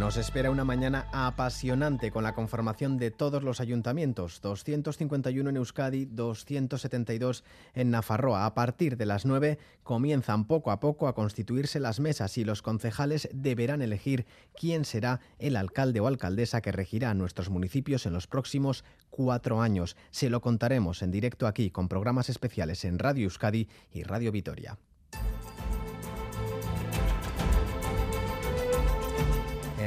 Nos espera una mañana apasionante con la conformación de todos los ayuntamientos, 251 en Euskadi, 272 en Nafarroa. A partir de las 9 comienzan poco a poco a constituirse las mesas y los concejales deberán elegir quién será el alcalde o alcaldesa que regirá nuestros municipios en los próximos cuatro años. Se lo contaremos en directo aquí con programas especiales en Radio Euskadi y Radio Vitoria.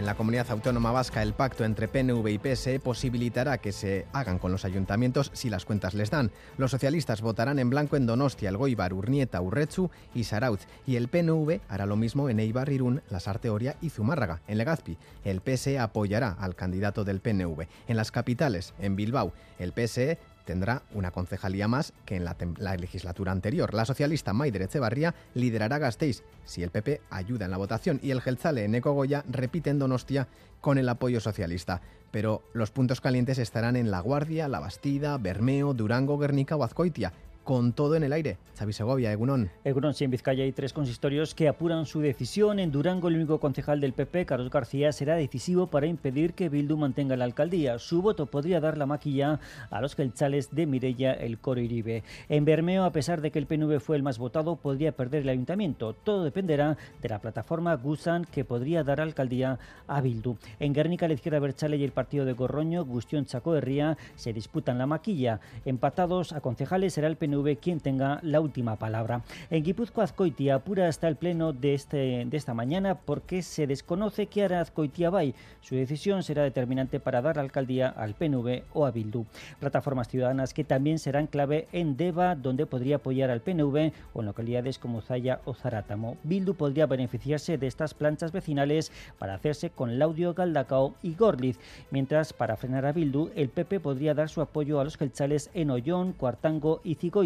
En la comunidad autónoma vasca, el pacto entre PNV y PSE posibilitará que se hagan con los ayuntamientos si las cuentas les dan. Los socialistas votarán en blanco en Donostia, Elgoibar, Urnieta, Urrechu y Sarauz. Y el PNV hará lo mismo en Eibar, Irún, Las Arteoria y Zumárraga. En Legazpi, el PSE apoyará al candidato del PNV. En las capitales, en Bilbao, el PSE tendrá una concejalía más que en la, legislatura anterior. La socialista Maider Echevarría liderará Gasteiz si el PP ayuda en la votación y el Gelzale Eneco Goya repite en Donostia con el apoyo socialista. Pero los puntos calientes estarán en La Guardia, La Bastida, Bermeo, Durango, Guernica o Azcoitia con todo en el aire. Xavi Segovia, Egunon. Egunon, sí, en Vizcaya hay tres consistorios que apuran su decisión. En Durango, el único concejal del PP, Carlos García, será decisivo para impedir que Bildu mantenga la alcaldía. Su voto podría dar la maquilla a los gelchales de Mirella, el Coro Iribe. En Bermeo, a pesar de que el PNV fue el más votado, podría perder el ayuntamiento. Todo dependerá de la plataforma Gusan, que podría dar alcaldía a Bildu. En Guernica, la izquierda Berchale y el partido de Gorroño, Gustión Chaco Herría, se disputan la maquilla. Empatados a concejales será el PNV quien tenga la última palabra. En Guipúzcoa, Azcoitia apura hasta el pleno de, este, de esta mañana porque se desconoce qué hará Azcoitia Bay. Su decisión será determinante para dar la alcaldía al PNV o a Bildu. Plataformas ciudadanas que también serán clave en Deva, donde podría apoyar al PNV o en localidades como Zaya o Zarátamo. Bildu podría beneficiarse de estas planchas vecinales para hacerse con Laudio, Galdacao y Gorliz, mientras para frenar a Bildu el PP podría dar su apoyo a los gelchales en Ollón, Cuartango y Cigoy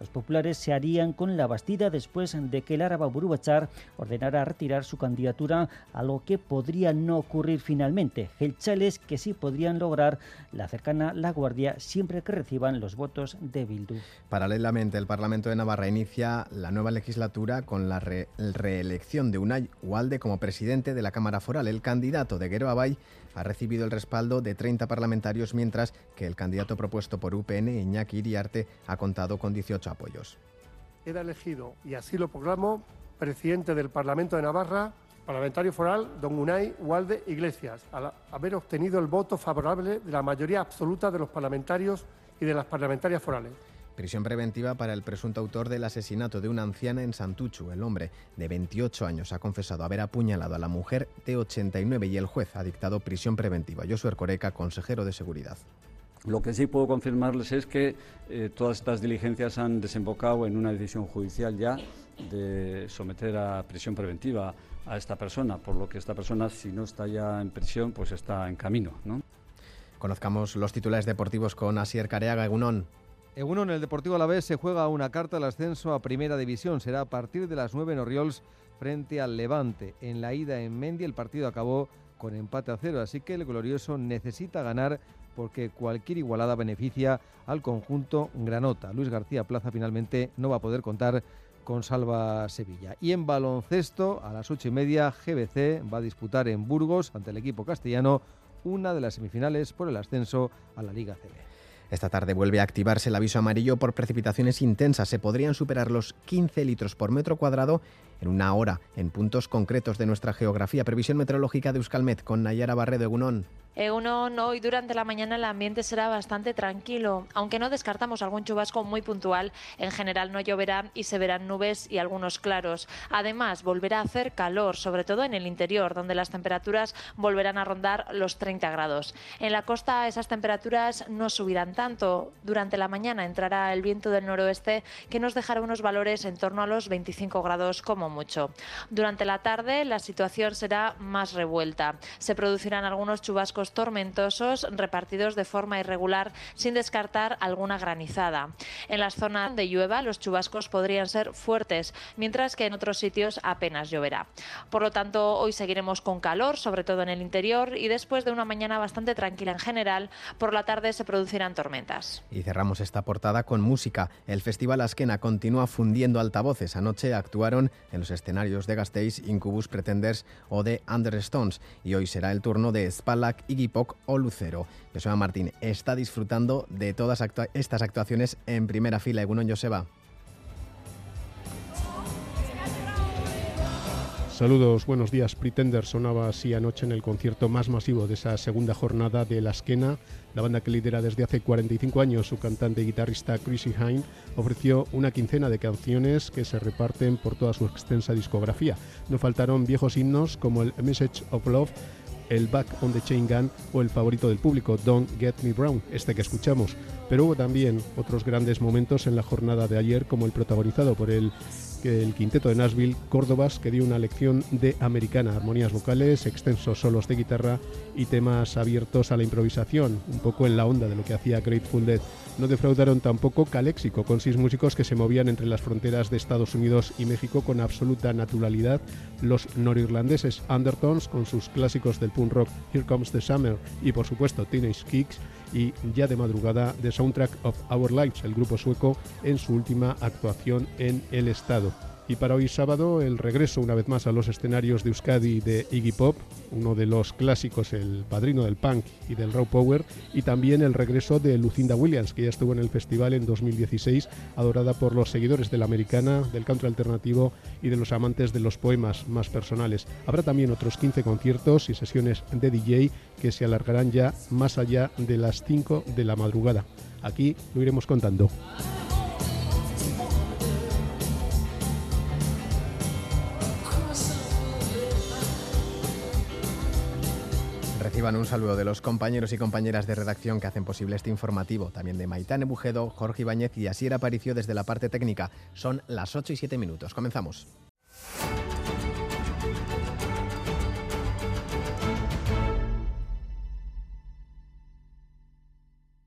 los populares se harían con la Bastida después de que árabe Burubachar ordenara retirar su candidatura, a lo que podría no ocurrir finalmente. Gelchales que sí podrían lograr la cercana La Guardia siempre que reciban los votos de Bildu. Paralelamente, el Parlamento de Navarra inicia la nueva legislatura con la reelección de Unai Ualde como presidente de la Cámara Foral. El candidato de Guero Abay ha recibido el respaldo de 30 parlamentarios, mientras que el candidato propuesto por UPN, Iñaki Iriarte, ha contado con 18 apoyos. Queda elegido, y así lo proclamo, presidente del Parlamento de Navarra, parlamentario foral, don Unai Ualde Iglesias, al haber obtenido el voto favorable de la mayoría absoluta de los parlamentarios y de las parlamentarias forales. Prisión preventiva para el presunto autor del asesinato de una anciana en Santuchu. El hombre de 28 años ha confesado haber apuñalado a la mujer de 89 y el juez ha dictado prisión preventiva. Josué Coreca, consejero de Seguridad. Lo que sí puedo confirmarles es que eh, todas estas diligencias han desembocado en una decisión judicial ya de someter a prisión preventiva a esta persona, por lo que esta persona, si no está ya en prisión, pues está en camino. Conozcamos los titulares deportivos con Asier Careaga, Egunón. En el Deportivo Alavés se juega una carta al ascenso a Primera División. Será a partir de las 9 en Oriols frente al Levante. En la ida en Mendy el partido acabó con empate a cero, así que el glorioso necesita ganar porque cualquier igualada beneficia al conjunto Granota. Luis García Plaza finalmente no va a poder contar con Salva Sevilla. Y en baloncesto, a las ocho y media, GBC va a disputar en Burgos, ante el equipo castellano, una de las semifinales por el ascenso a la Liga CB. Esta tarde vuelve a activarse el aviso amarillo por precipitaciones intensas. Se podrían superar los 15 litros por metro cuadrado en una hora en puntos concretos de nuestra geografía. Previsión meteorológica de Euskalmet con Nayara Barredo Egunón. Egunon, hoy durante la mañana el ambiente será bastante tranquilo, aunque no descartamos algún chubasco muy puntual. En general no lloverá y se verán nubes y algunos claros. Además, volverá a hacer calor, sobre todo en el interior, donde las temperaturas volverán a rondar los 30 grados. En la costa esas temperaturas no subirán tanto. Durante la mañana entrará el viento del noroeste que nos dejará unos valores en torno a los 25 grados como mucho. Durante la tarde la situación será más revuelta. Se producirán algunos chubascos tormentosos repartidos de forma irregular sin descartar alguna granizada. En las zonas de llueva los chubascos podrían ser fuertes, mientras que en otros sitios apenas lloverá. Por lo tanto, hoy seguiremos con calor, sobre todo en el interior, y después de una mañana bastante tranquila en general, por la tarde se producirán tormentas. Y cerramos esta portada con música. El Festival Askena continúa fundiendo altavoces. Anoche actuaron en los escenarios de Gasteiz, Incubus Pretenders o de Understones. Y hoy será el turno de Spalak, Iggy Pop o Lucero. Joshua Martín está disfrutando de todas estas actuaciones en primera fila. Egunon Joseba. Saludos, buenos días. Pretender sonaba así anoche en el concierto más masivo de esa segunda jornada de La Esquena. La banda que lidera desde hace 45 años su cantante y guitarrista Chrissy Hine ofreció una quincena de canciones que se reparten por toda su extensa discografía. No faltaron viejos himnos como el Message of Love, el Back on the Chain Gun o el favorito del público, Don't Get Me Brown, este que escuchamos. Pero hubo también otros grandes momentos en la jornada de ayer, como el protagonizado por el el quinteto de Nashville, Córdobas, que dio una lección de americana, armonías vocales, extensos solos de guitarra y temas abiertos a la improvisación, un poco en la onda de lo que hacía Grateful Dead. No defraudaron tampoco Caléxico, con seis músicos que se movían entre las fronteras de Estados Unidos y México con absoluta naturalidad. Los norirlandeses Undertones, con sus clásicos del punk rock Here Comes the Summer y por supuesto Teenage Kicks, y ya de madrugada The Soundtrack of Our Lives, el grupo sueco, en su última actuación en el estado. Y para hoy sábado el regreso una vez más a los escenarios de Euskadi de Iggy Pop, uno de los clásicos, el padrino del punk y del raw power, y también el regreso de Lucinda Williams, que ya estuvo en el festival en 2016, adorada por los seguidores de la americana, del country alternativo y de los amantes de los poemas más personales. Habrá también otros 15 conciertos y sesiones de DJ que se alargarán ya más allá de las 5 de la madrugada. Aquí lo iremos contando. Reciban un saludo de los compañeros y compañeras de redacción que hacen posible este informativo, también de Maitane Bujedo, Jorge Ibáñez y Asier Aparicio desde la parte técnica. Son las 8 y 7 minutos. Comenzamos.